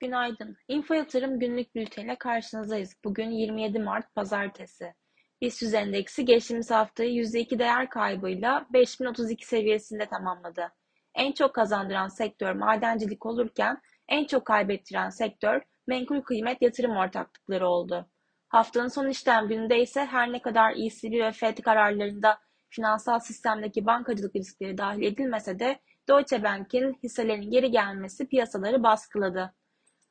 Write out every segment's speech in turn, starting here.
Günaydın. Info Yatırım günlük bülteniyle karşınızdayız. Bugün 27 Mart Pazartesi. BIST endeksi geçtiğimiz haftayı %2 değer kaybıyla 5032 seviyesinde tamamladı. En çok kazandıran sektör madencilik olurken en çok kaybettiren sektör menkul kıymet yatırım ortaklıkları oldu. Haftanın son işlem gününde ise her ne kadar ECB ve FED kararlarında finansal sistemdeki bankacılık riskleri dahil edilmese de Deutsche Bank'in hisselerinin geri gelmesi piyasaları baskıladı.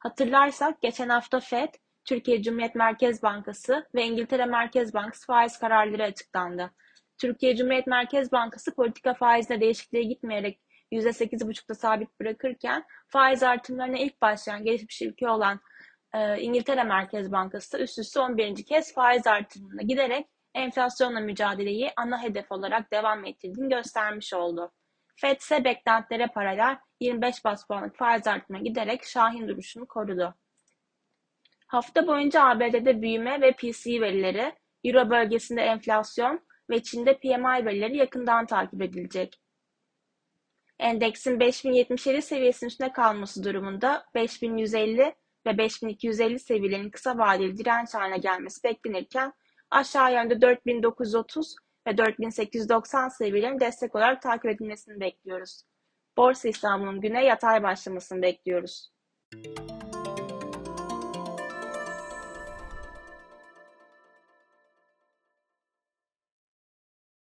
Hatırlarsak geçen hafta FED, Türkiye Cumhuriyet Merkez Bankası ve İngiltere Merkez Bankası faiz kararları açıklandı. Türkiye Cumhuriyet Merkez Bankası politika faizine değişikliğe gitmeyerek %8,5'ta sabit bırakırken faiz artımlarına ilk başlayan gelişmiş ülke olan e, İngiltere Merkez Bankası üst üste 11. kez faiz artımına giderek enflasyonla mücadeleyi ana hedef olarak devam ettirdiğini göstermiş oldu. FED ise beklentilere paralel 25 bas puanlık faiz artımına giderek şahin duruşunu korudu. Hafta boyunca ABD'de büyüme ve PCE verileri, Euro bölgesinde enflasyon ve Çin'de PMI verileri yakından takip edilecek. Endeksin 5077 seviyesinin üstünde kalması durumunda 5150 ve 5250 seviyelerinin kısa vadeli direnç haline gelmesi beklenirken aşağı yönde 4930 ve 4890 seviyelerini destek olarak takip edilmesini bekliyoruz. Borsa İstanbul'un güne yatay başlamasını bekliyoruz.